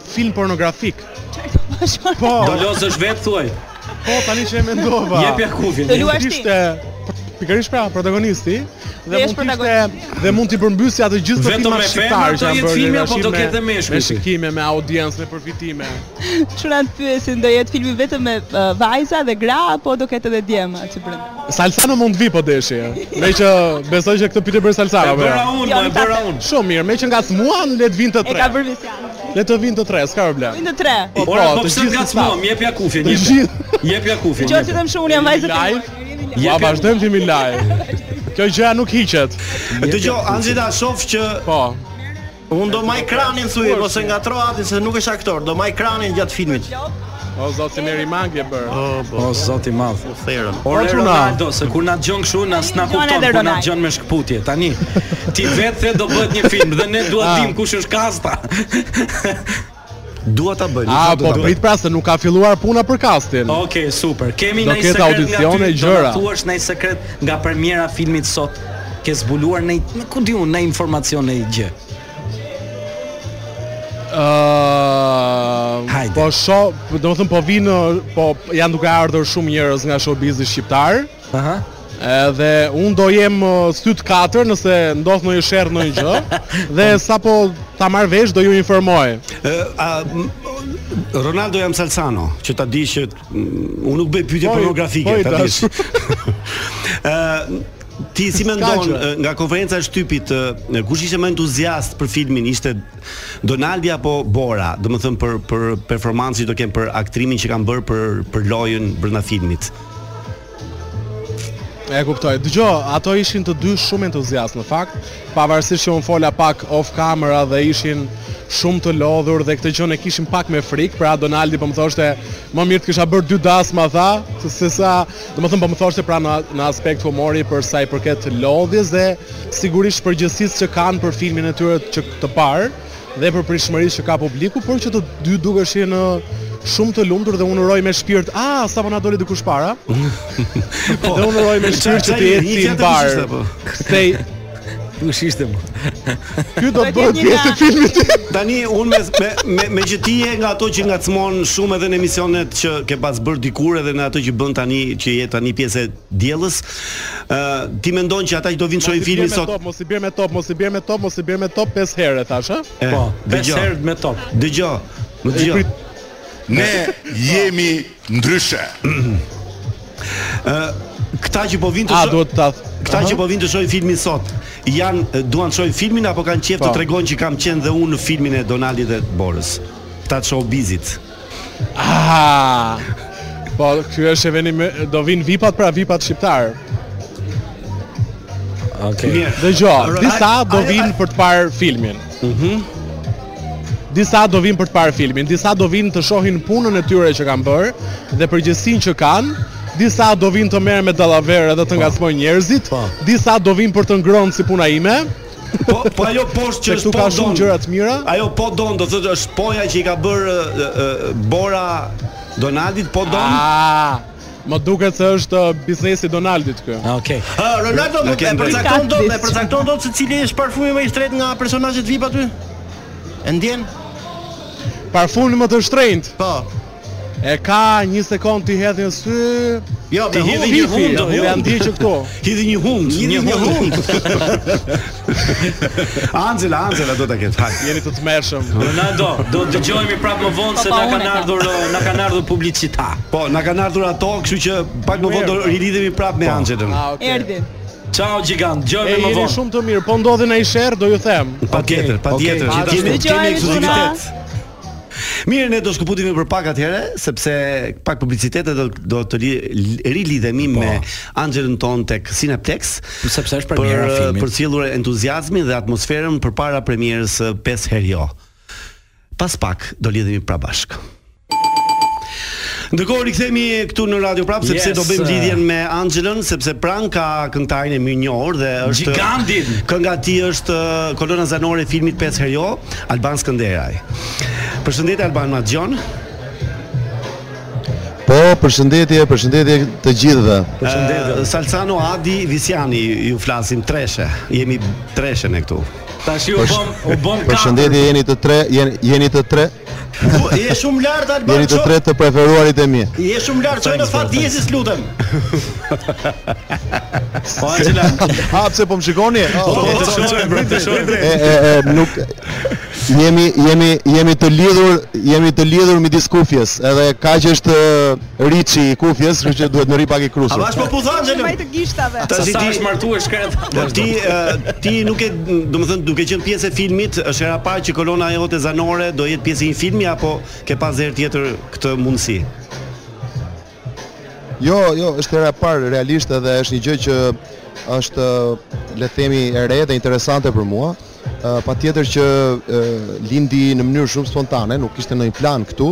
Film pornografik. Po. Do lozësh vet thuaj. Po tani që e mendova. Jepja kufin. Të luash ti. Ishte pikërisht pra protagonisti dhe mund të ishte dhe mund të përmbysë ato gjithë ato filmat shqiptarë që janë bërë. Filmi apo do ketë meshkuj, me shikime, me audiencë, me përfitime. Çuna të pyesin do jetë filmi vetëm me uh, vajza dhe gra apo do ketë edhe djem aty brenda. Salsano mund të vi po deshi. Me që besoj që këtë pyetje bëri Salsano. Po. Bëra unë, po, bëra unë. Shumë mirë, me që ngacmuan le të vinë të tre. Le të vinë të tre, s'ka problem. Vinë të tre. Po, po, po të gjithë si sa. Jepja kufjen, jep. Të gjithë. Jepja kufjen. Gjorë ti them shumë, unë jam vajzë të live. Ja, vazhdojmë të jemi live. Kjo gjëja nuk hiqet. Dëgjo, Anxhita, shof që Po. Unë do maj kranin thuj, ose ngatërro atë, se nuk është aktor, do maj kranin gjatë filmit. O zot si m'i ke bërë. Po, po. O zot i madh. U therën. O Ronaldo, se po na dëgjon kështu na s'na kupton, po na dëgjon me shkputje. Tani ti vetë the do bëhet një film dhe ne dua ah. dimë kush është kasti. Dua ta bëj. Ah, po prit pra se nuk ka filluar puna për kastin. Okej, okay, super. Kemi një sekret ka audicione gjëra. Do të thuash një sekret nga premiera filmit sot. Ke zbuluar një ku di unë një informacion një gjë. Hajde. Po sho, domethënë po vijnë, po janë duke ardhur shumë njerëz nga showbizi shqiptar. Aha. Edhe unë do jem uh, sytë katër nëse ndodh ndonjë sherr ndonjë gjë dhe sapo ta marr vesh do ju informoj. Ë, a, m- Ronaldo jam Salsano, që ta di që mm, unë nuk bëj pyetje Po, pornografike, po, ta dish, i dashur. Ë, Ti si mendon nga konferenca e shtypit, kush ishte më entuziast për filmin? Ishte Donaldi apo Bora? Domethënë për për performancën që do kenë për aktrimin që kanë bërë për për lojën brenda filmit. E kuptoj. Dëgjo, ato ishin të dy shumë entuziast në fakt, pavarësisht që un fola pak off camera dhe ishin shumë të lodhur dhe këtë gjë e kishin pak me frikë, pra Donaldi po më thoshte, më mirë të kisha bërë dy dasma tha, se sa Domethënë po më thoshte pra në në aspekt humori për sa i përket lodhjes dhe sigurisht përgjegjësisë që kanë për filmin e tyre që të parë dhe për pritshmëritë që ka publiku, por që të dy dukeshin shumë të lumtur dhe unë uroj me shpirt, ah, sapo na doli dikush para. po, dhe unë uroj me shpirt që të jetë i mbarë. Po. Kthej Kush ishte më? Ky do të bëhet pjesë e filmit. Tani unë me me me, me që ti je nga ato që ngacmon shumë edhe në emisionet që ke pas bërë dikur edhe në ato që bën tani që je tani pjesë e dielës. Ë uh, ti mendon që ata që do vinë shohin filmin sot? Mos i bjer me top, mos i bjer me top, mos i bjer me top 5 herë thashë, ha? Po, 5 herë me top. Dëgjo. Më dëgjo. Ne jemi Ndryshe. Ë Këta që po vinë të shohin. A duhet ta Këta që po vinë të shohin filmin sot, janë duan të shohin filmin apo kanë qejf të po. tregojnë që kam qenë dhe unë në filmin e Donaldit dhe Borës. Këta të show bizit. Ah. Po, ky është eventi me do vin vipat pra vipat shqiptar. Okej. Okay. Dëgjo, disa do vin për të parë filmin. Mhm. Mm Disa do vinë për të parë filmin, disa do vinë të shohin punën e tyre që kanë bërë dhe përgjegjësinë që kanë, disa do vinë të merren me dallavere dhe të po. ngacmojnë njerëzit, po. disa do vinë për të ngrënë si puna ime. Po, po ajo poshtë që është po don. Ka shumë gjëra të mira. Ajo po don, do thotë është poja që i ka bërë Bora Donaldit, po don. Ah! Më duket se është uh, biznesi i Donaldit ky. Ah, okej. Okay. Ah, Ronaldo okay, okay, e përcakton dot, e përcakton dot se cili është parfumi më i shtrenjtë nga personazhet VIP aty? E ndjen? Parfumin më të shtrenjtë. Po. E ke një sekond t'i hedh një sy. Jo, t'i hedh një hundë, jo, jo. Ja ndjej që këtu. Hedh një hundë, një hundë. Angela, Angela do ta ketë. Haj. Jeni të tmerrshëm. Ronaldo, do të dëgjohemi prapë më vonë se na kanë ardhur na kanë ardhur publicita. Po, na kanë ardhur ato, kështu që pak më vonë do rilidhemi prapë me po. Angelën. Ah, okay. Erdhi. Ciao gigant, dëgjohemi më vonë. Jeni shumë të mirë. Po ndodhi nai sherr, do ju them. Patjetër, patjetër. Gjithashtu kemi ekskluzivitet. Mirë, ne do shkëputemi për pak atëherë, sepse pak publicitete do do të li, rilidhemi po. me Angelën tonë tek Cineplex, sepse është premiera e filmit. Për të përcjellë entuziazmin dhe atmosferën përpara premierës së Pesë herë jo. Pas pak do lidhemi pra bashkë. Ndërkohë rikthehemi këtu në radio prapë yes. sepse do bëjmë lidhjen me Angelën sepse pranë ka këngëtarin e mirënjohur dhe është gigantin. Kënga e tij është uh, kolona zanore e filmit 5 herë jo. Alban Skënderaj. Përshëndetje Alban më dëgjon. Po, përshëndetje, përshëndetje të gjithëve. Përshëndetje. Salcano Adi Visiani ju flasim treshe. Jemi treshe ne këtu. Tash u bëmë, u bëmë katër. Përshëndetje, jeni të tre, jeni, jeni të tre. Je shumë lart Alban. Jeni të tre të preferuarit e mi. Je shumë lart, çoje në fa diez, lutem. Po Angela, ah pse po më shikoni? Po po, po, po, po, E e e nuk jemi jemi jemi të lidhur, jemi të lidhur midis kufjes, edhe kaq është Rriti i kufjes, kështu që duhet me rri pak i kërrusur. A bash po po tha Angelo? Majë të gishtave. Tash ti je martuar shkretë. Po ti ti nuk e, domethënë duke qenë pjesë e filmit, është hera parë që kolona jote zanore do jetë pjesë e një filmi apo ke pas herë tjetër këtë mundësi? Jo, jo, është hera e parë realisht edhe është një gjë që është le të themi e re dhe interesante për mua. Uh, patjetër që uh, lindi në mënyrë shumë spontane, nuk ishte ndonjë plan këtu,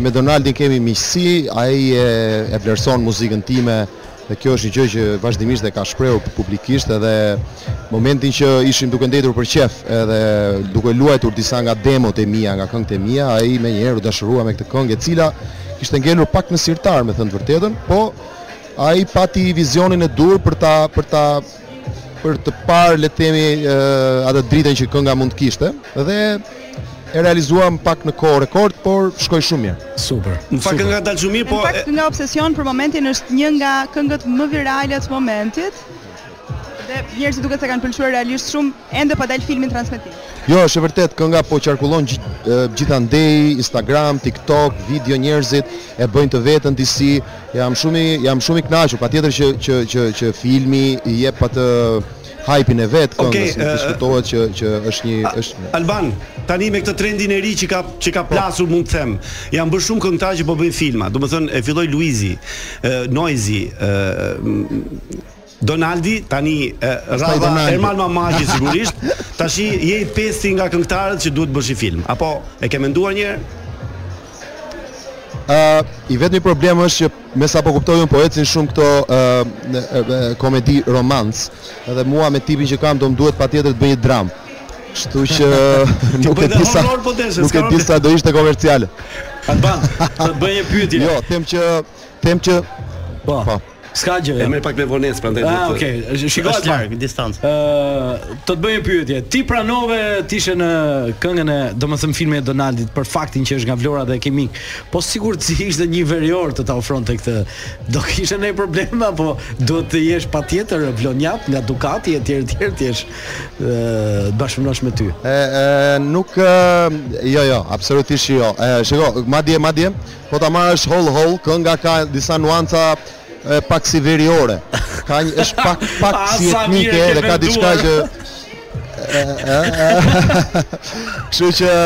Me Donaldin kemi miqësi, ai e vlerëson muzikën time dhe kjo është një gjë që vazhdimisht e ka shprehur publikisht edhe momentin që ishim duke ndejtur për qejf edhe duke luajtur disa nga demot e mia, nga këngët e mia, ai menjëherë u dashurua me këtë këngë e cila kishte ngelur pak në sirtar me thënë të vërtetën, po ai pati vizionin e duhur për ta për ta për ta parë le të themi atë dritën që kënga mund të kishte dhe e realizuam pak në kohë rekord, por shkoi shumë mirë. Super. Në fakt kënga ka dalë shumë mirë, po Në fakt kënga Obsesion për momentin është një nga këngët më virale të momentit. Dhe njerëzit duket se e kanë pëlqyer realisht shumë, ende pa dalë filmi në transmetim. Jo, është e vërtetë, kënga po qarkullon gjithandej, Instagram, TikTok, video njerëzit e bëjnë të vetën disi, Jam shumë i jam shumë i kënaqur, patjetër që që që që filmi i jep atë hype-in e vet këngës, okay, uh, s'diskutohet që që është një është Alban, tani me këtë trendin e ri që ka që ka po. plasur po. mund të them, janë bërë shumë këngëtarë që po bëjnë filma. Domethënë e filloi Luizi, uh, Noizi, uh, Donaldi tani radha Ermal Mamaji sigurisht tashi je i pesti nga këngëtarët që duhet të bësh një film apo e ke menduar një herë Uh, I vetmi problem është që me sa po kuptoj unë po ecin shumë këto uh, komedi romancë dhe mua me tipin që kam do më duhet patjetër të bëj një dramë. Kështu që nuk e di sa po nuk e di sa do ishte komerciale. Alban, të bëj një pyetje. Jo, them që them që po. po. S'ka gjë. E merr pak me vonesë, prandaj duhet. Ah, okay. Shikoj atë larg distancë. Ë, të të bëj një pyetje. Ti pranove të ishe në këngën e, domethënë filmin e Donaldit për faktin që është nga Vlora dhe e kemi. Po sikur të ishte një verior të ta ofronte këtë. Do kishe ndonjë problem apo duhet të jesh patjetër vlonjat nga Dukati etj etj të jesh të bashkëpunosh me ty. Ë, ë nuk jo jo, absolutisht jo. Ë, shiko, madje madje Po ta marrësh hollë hollë, kënga ka disa nuanca pak si veriore. Ka një është pak pak si etnike dhe ka diçka që Kështu që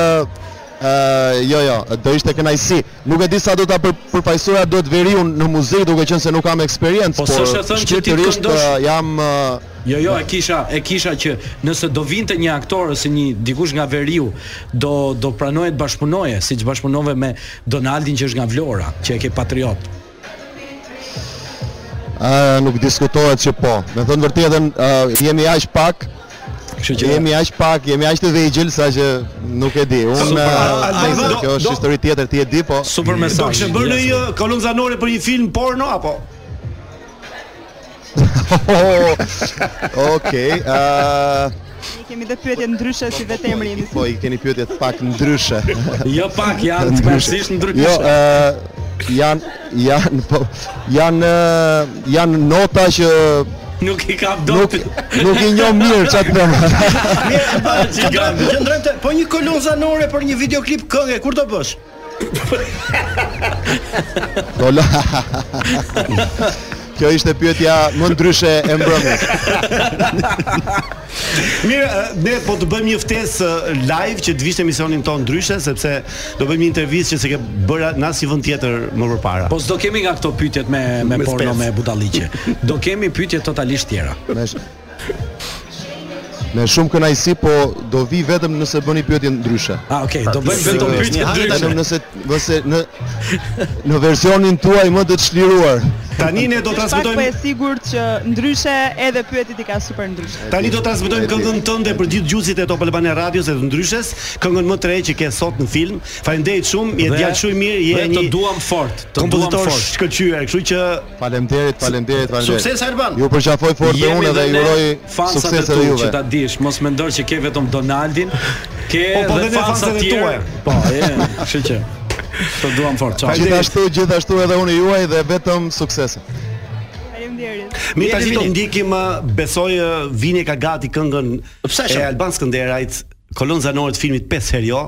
Uh, jo, jo, do ishte kënaqësi. Nuk e di sa do ta për, përfaqësoja si duhet veriun në muzikë duke qenë se nuk kam eksperiencë, po, po shpirtërisht jam uh, Jo, jo, e kisha, e kisha që nëse do vinte një aktor ose një dikush nga veriu, do do pranoje të bashkëpunoje, siç bashkëpunove me Donaldin që është nga Vlora, që e ke patriot. Ë nuk diskutohet që po. Me thënë të vërtetën, jemi aq pak, jemi aq pak, jemi aq të vegjël sa që nuk e di. Unë uh, kjo është histori tjetër ti e di po. Super mesazh. Do kishe bërë një kolonë zanore për një film porno apo? Okej. Ne kemi dhe pyetje ndryshe si vetë emri i Po, i keni pyetjet pak ndryshe. Jo pak, janë tmerrësisht ndryshe. Jo, ë janë janë po janë janë nota që nuk i kap dot. Nuk i njoh mirë ça të them. Mirë, qëndrojmë te po një kolonë zanore për një videoklip këngë, kur do bësh? Dola. Kjo ishte pyetja më ndryshe e mbrëmjes. Mirë, ne po të bëjmë një ftesë live që të vish te emisioni tonë ndryshe sepse do bëjmë një intervistë që s'e ke bërë në asnjë vend tjetër më përpara. Po s'do kemi nga këto pyetjet me me, me porno me budalliqe. Do kemi pyetje totalisht të tjera. Me shumë kënaqësi, po do vi vetëm nëse bëni pyetje ndryshe. Ah, okay, do bëjmë vetëm pyetje ndryshe. Nëse nëse në në versionin tuaj më të çliruar. Tani ne do të transmetojmë. Po është e sigurt që ndryshe edhe pyetjet i ka super ndryshe. Tani do të transmetojmë këngën tënde për gjithë dëgjuesit e Top Albania Radios e të Ndryshes, këngën më të re që ke sot në film. Faleminderit shumë, je djalë shumë i mirë, je një. Të duam fort, të duam fort. Kompozitor i shkëlqyer, kështu që Faleminderit, faleminderit, faleminderit. Suksese Alban. Ju përqafoj fort dhe unë dhe ju uroj suksese edhe juve. Që ta dish, mos mendo që ke vetëm Donaldin, ke po, po, dhe fansat e tuaj. Po, e, kështu që. Të duam fort. Ciao. Gjithashtu, gjithashtu edhe unë ju dhe vetëm suksese. Faleminderit. Mirë tash do ndjekim, besoj Vini e ka gati këngën e Alban Skënderajt, kolonë zanore të filmit 5 herë jo.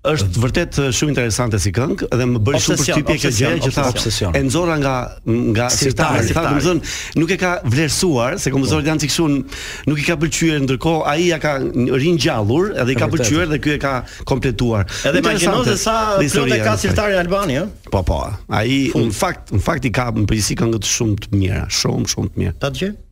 Është vërtet shumë interesante si këngë dhe më bëri shumë përshtypje kjo gjë që tha obsesion. E nxorra nga nga sirtari, tha domthon nuk e ka vlerësuar se kompozitorët janë sikur nuk i ka pëlqyer ndërkohë ai ja ka ringjallur edhe i ka pëlqyer dhe ky e ka kompletuar. Edhe imagjino se sa plot e ka sirtarin Albani, ë? Po po. Ai në fakt në fakt i ka në përgjithësi këngët shumë të mira, shumë shumë të mira. Ta dëgjojmë.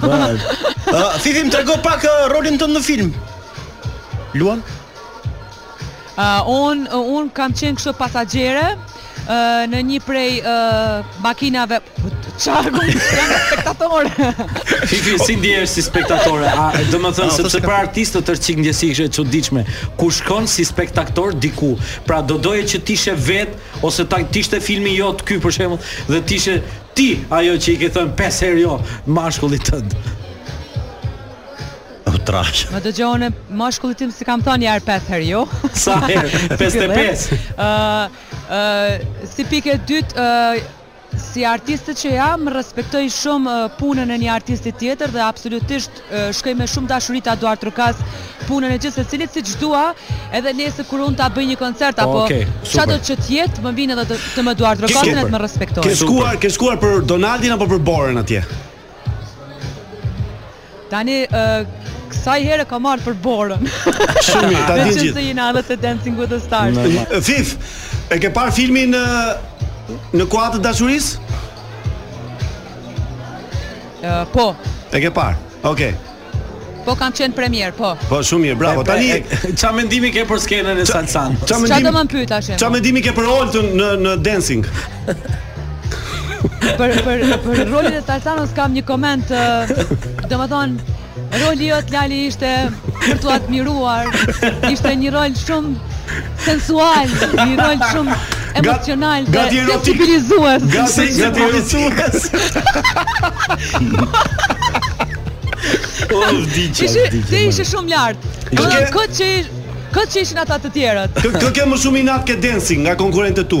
Ëh, Fifi më trego pak uh, rolin tënd në film. Luan? Uh, un un kam qenë kështu pasagjere uh, në një prej uh, makinave çfarë ku jam spektator. Fifi si ndjehesh si spektatore? A do të thënë sepse për artistët është çik ndjesi kështu e çuditshme. Kur shkon si spektator diku? Pra do doje që ti ishe vet ose ta të ishte filmi jot ky për shembull dhe ti ishe Ti ajo që i ke thënë pesë herë jo mashkullit tënd. O trash. Më dëgjo unë mashkullit tim s'i kam thënë një herë pesë herë jo. Sa herë? 55. Ë ë si pikë e dytë ë si artiste që jam, respektoj shumë punën e një artisti tjetër dhe absolutisht Shkoj me shumë dashuri ta duartrokas punën e gjithsecilit siç dua edhe nesër kur unë ta bëj një koncert apo çfarëdo që të jetë më vijnë edhe të më duartrokasin dhe të më respektojnë. Ke shkuar, ke shkuar për Donaldin apo për Borën atje? Tani kësaj here ka marrë për Borën Shumë mirë, ta din gjithë Meqenëse jena dhe te Dancing with the Stars Fif, e ke parë filmin në kuadër të dashurisë? Po. E ke parë. Okej. Okay. Po kam qenë në premierë, po. Po shumë mirë, bravo. Tani ça mendimi ke për skenën e Salsanos? Ça mendimi? Ça do më pyet tash? Ça mendimi ke për Oltën në në dancing? për për për rolin e Salsanos kam një koment, domethënë Roli jot Lali ishte për t'u admiruar. Ishte një rol shumë sensual, një rol shumë emocional dhe gati erotik. Gati gati erotik. Po vdiqa. Ishte ti ishe shumë lart. Po kot që kot që ishin ata të tjerët. Kë kë ke më shumë inat ke dancing nga konkurrentët e tu?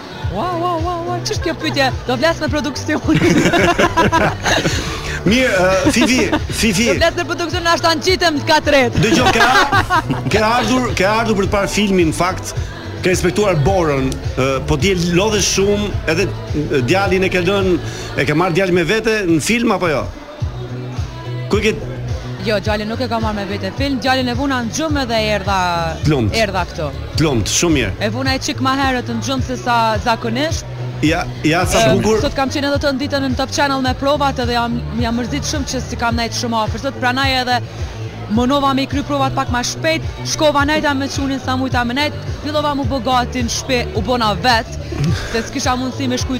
Ua, ua, ua, ua, që është kjo pytje? Do flas me produksionin. Mirë, uh, Fifi, Fifi. Do flas me produksionin, ashtu na nxitëm të katërt. Dëgjo, ke, ke, ardhur, ke ardhur për të parë filmin, në fakt, ke respektuar Borën, uh, po ti u lodhe shumë, edhe djalin e ke lënë, e ke marrë djalin me vete në film, apo jo? Ku e ke? Jo, djalin nuk e kam marrë me vete në film, djalin e vuna në gjumë dhe erdha Plumb. erdha këtu. Plumb, shumë mirë. E vuna një çik më herët në gjumë se sa zakonisht. Ja, ja sa Ëm, bukur. Sot kam qenë edhe tërë ditën në Top Channel me provat edhe jam jam mërzit shumë që s'i kam nejt shumë afër sot, pranaj edhe u munova me i kry provat pak ma shpejt, shkova nejta me çunin sa mujta me nejt, fillova m'u bë gati në shpi, u bona vet, se s'kisha mundësi me shku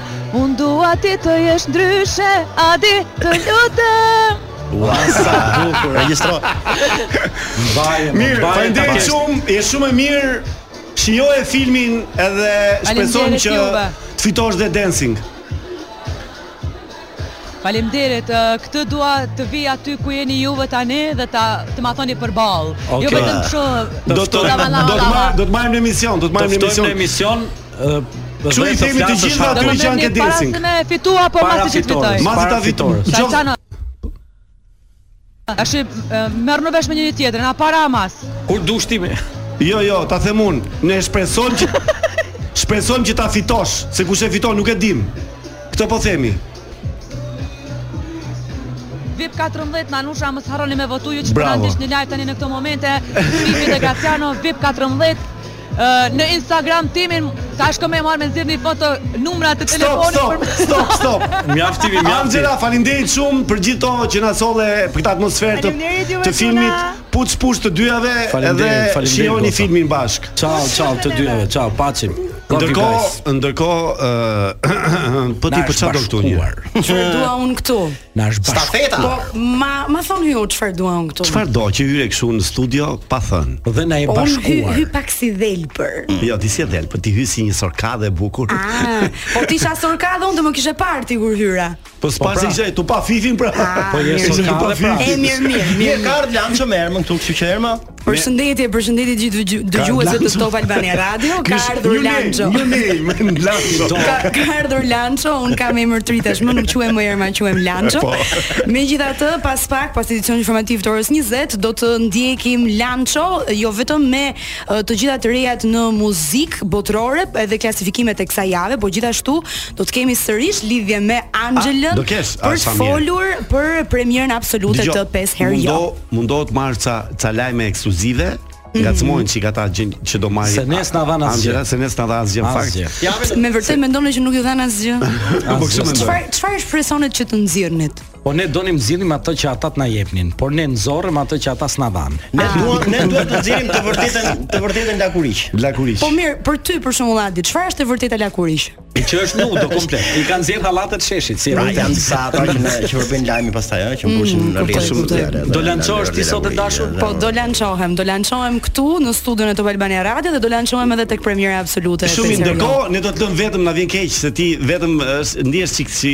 Unë dua ti të jesh ndryshe, Adi, të lutem. Uau, sa bukur, regjistro. Mbaj, mirë, faleminderit shumë, je shumë e mirë. Shijoje filmin edhe shpresojmë që të fitosh dhe Dancing. Faleminderit. Këtë dua të vi aty ku jeni juve tani dhe ta të ma thoni përballë. Jo vetëm kështu. Do të do të marrim në emision, do të marrim në emision. Do i themi të gjithë ato që janë ke Dancing. Para se ta fitoj apo pasi ta fitoj. Masi ta fitoj. Çajtana. As s'merreni vesh me njëri tjetrin, a para a mas. Kur dush ti me. Jo, jo, ta them un, ne shpresojmë që shpresojmë që ta fitosh, se kush e fiton nuk e dim. Këtë po themi. VIP 14 Anusha mos harroni me votu ju që jeni n'live tani në këto momente. Filmi de Gaciano VIP 14 Në Instagram timin tash kam me marr me nxirr një foto numrat e telefonit stop, për stop stop stop. Mjaft mi mjaft. Angela, faleminderit shumë për gjithë këto që na solle për këtë atmosferë të, të filmit. Puç puç të dyjave edhe shihoni filmin bashk. Ciao, ciao të dyjave. Ciao, paçim. Ndërkohë, ndërkohë, po ti po çfarë do këtu një? Çfarë dua un këtu? Na është bashkuar. Stafeta. Po ma ma thoni ju çfarë dua un këtu. Çfarë do që hyre kështu në studio pa thën. Dhe na është bashkuar. Po hyn, hyn pak si dhelpër. Mm. Jo, ti si dhelpër, ti hyn si një sorkadë e bukur. Ah, po të isha sorkadë un do më kishe parë ti kur hyra. Po s'pa po, pra. se isha tu pa Fifin pra. Ah, po je sorkadë. Pra. E mirë, mirë, mirë. Një kart blanshë e kemi këtu, kështu që Erma. Përshëndetje, përshëndetje gjithë dëgjuesve të Top Albania Radio. Ka ardhur Lancho. New name, Lancho. Ka, ka ardhur Lancho, un kam emër të ri tashmë, nuk quhem më Erma, quhem Lancho. Po. Megjithatë, pas pak, pas edicionit informativ të orës 20, do të ndjekim Lancho jo vetëm me të gjitha të rejat në muzikën botërore, edhe klasifikimet e kësaj jave, por gjithashtu do të kemi sërish lidhje me Angelën ah, për të folur për premierën absolute të 5 herë jo. Mundohu të marrësh ca ca lajme ekskluzive, ngacmoji çik ata gjë që do marrin. Se neve s'na dhanë asgjë. Angela se nes na dha asgjë në fakt. Asgjë. Me vërtet mendon që nuk ju dhanë asgjë. Po kështu mendoj. Çfarë çfarë shpresonit që të nxirrnit? Po ne donim të nxirrnim atë që ata të na jepnin, por ne nxorrëm atë që ata s'na dhanë. Ne ah. duam ne duhet të nxjerrim të vërtetën të vërtetën lakuriq. Lakuriq. Po mirë, për ty për shembull Adi, çfarë është e vërteta lakuriq? E që është nudo komplet. I ka nxjerrë hallatet sheshit, si pra, janë sa ata që që përbëjnë lajmin pastaj, ëh, që mbushin mm, në rrjet shumë të tjera. Do lançohesh ti sot e dashur? Po do lançohem, do lançohem këtu në studion e Top Albania Radio dhe do lançohem edhe tek premiera absolute. Shumë ndërkohë ne do të lëmë vetëm na vjen keq se ti vetëm ndihesh sik si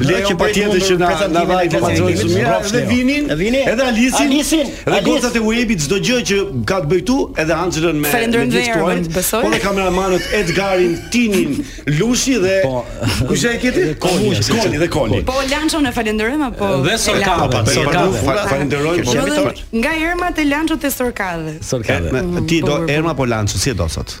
Leon patjetër që na na dha informacione të mira edhe Vinin, Vini, edhe Alisin, Alisin, edhe gocat e Uebit çdo gjë që ka të bëjë këtu, edhe Anxhelën me me gjithë tuajt. Po dhe kameramanët Edgarin, Tinin, Lushi dhe po, kush është ky? Koli, Koli dhe Koli. Po Lançon e falenderojmë apo dhe Sorkave, Sorkave. Falenderojmë po. Nga ermat e Lançot e Sorkave. Sorkave. Ti do po, po. erma po Lanço, si e do sot?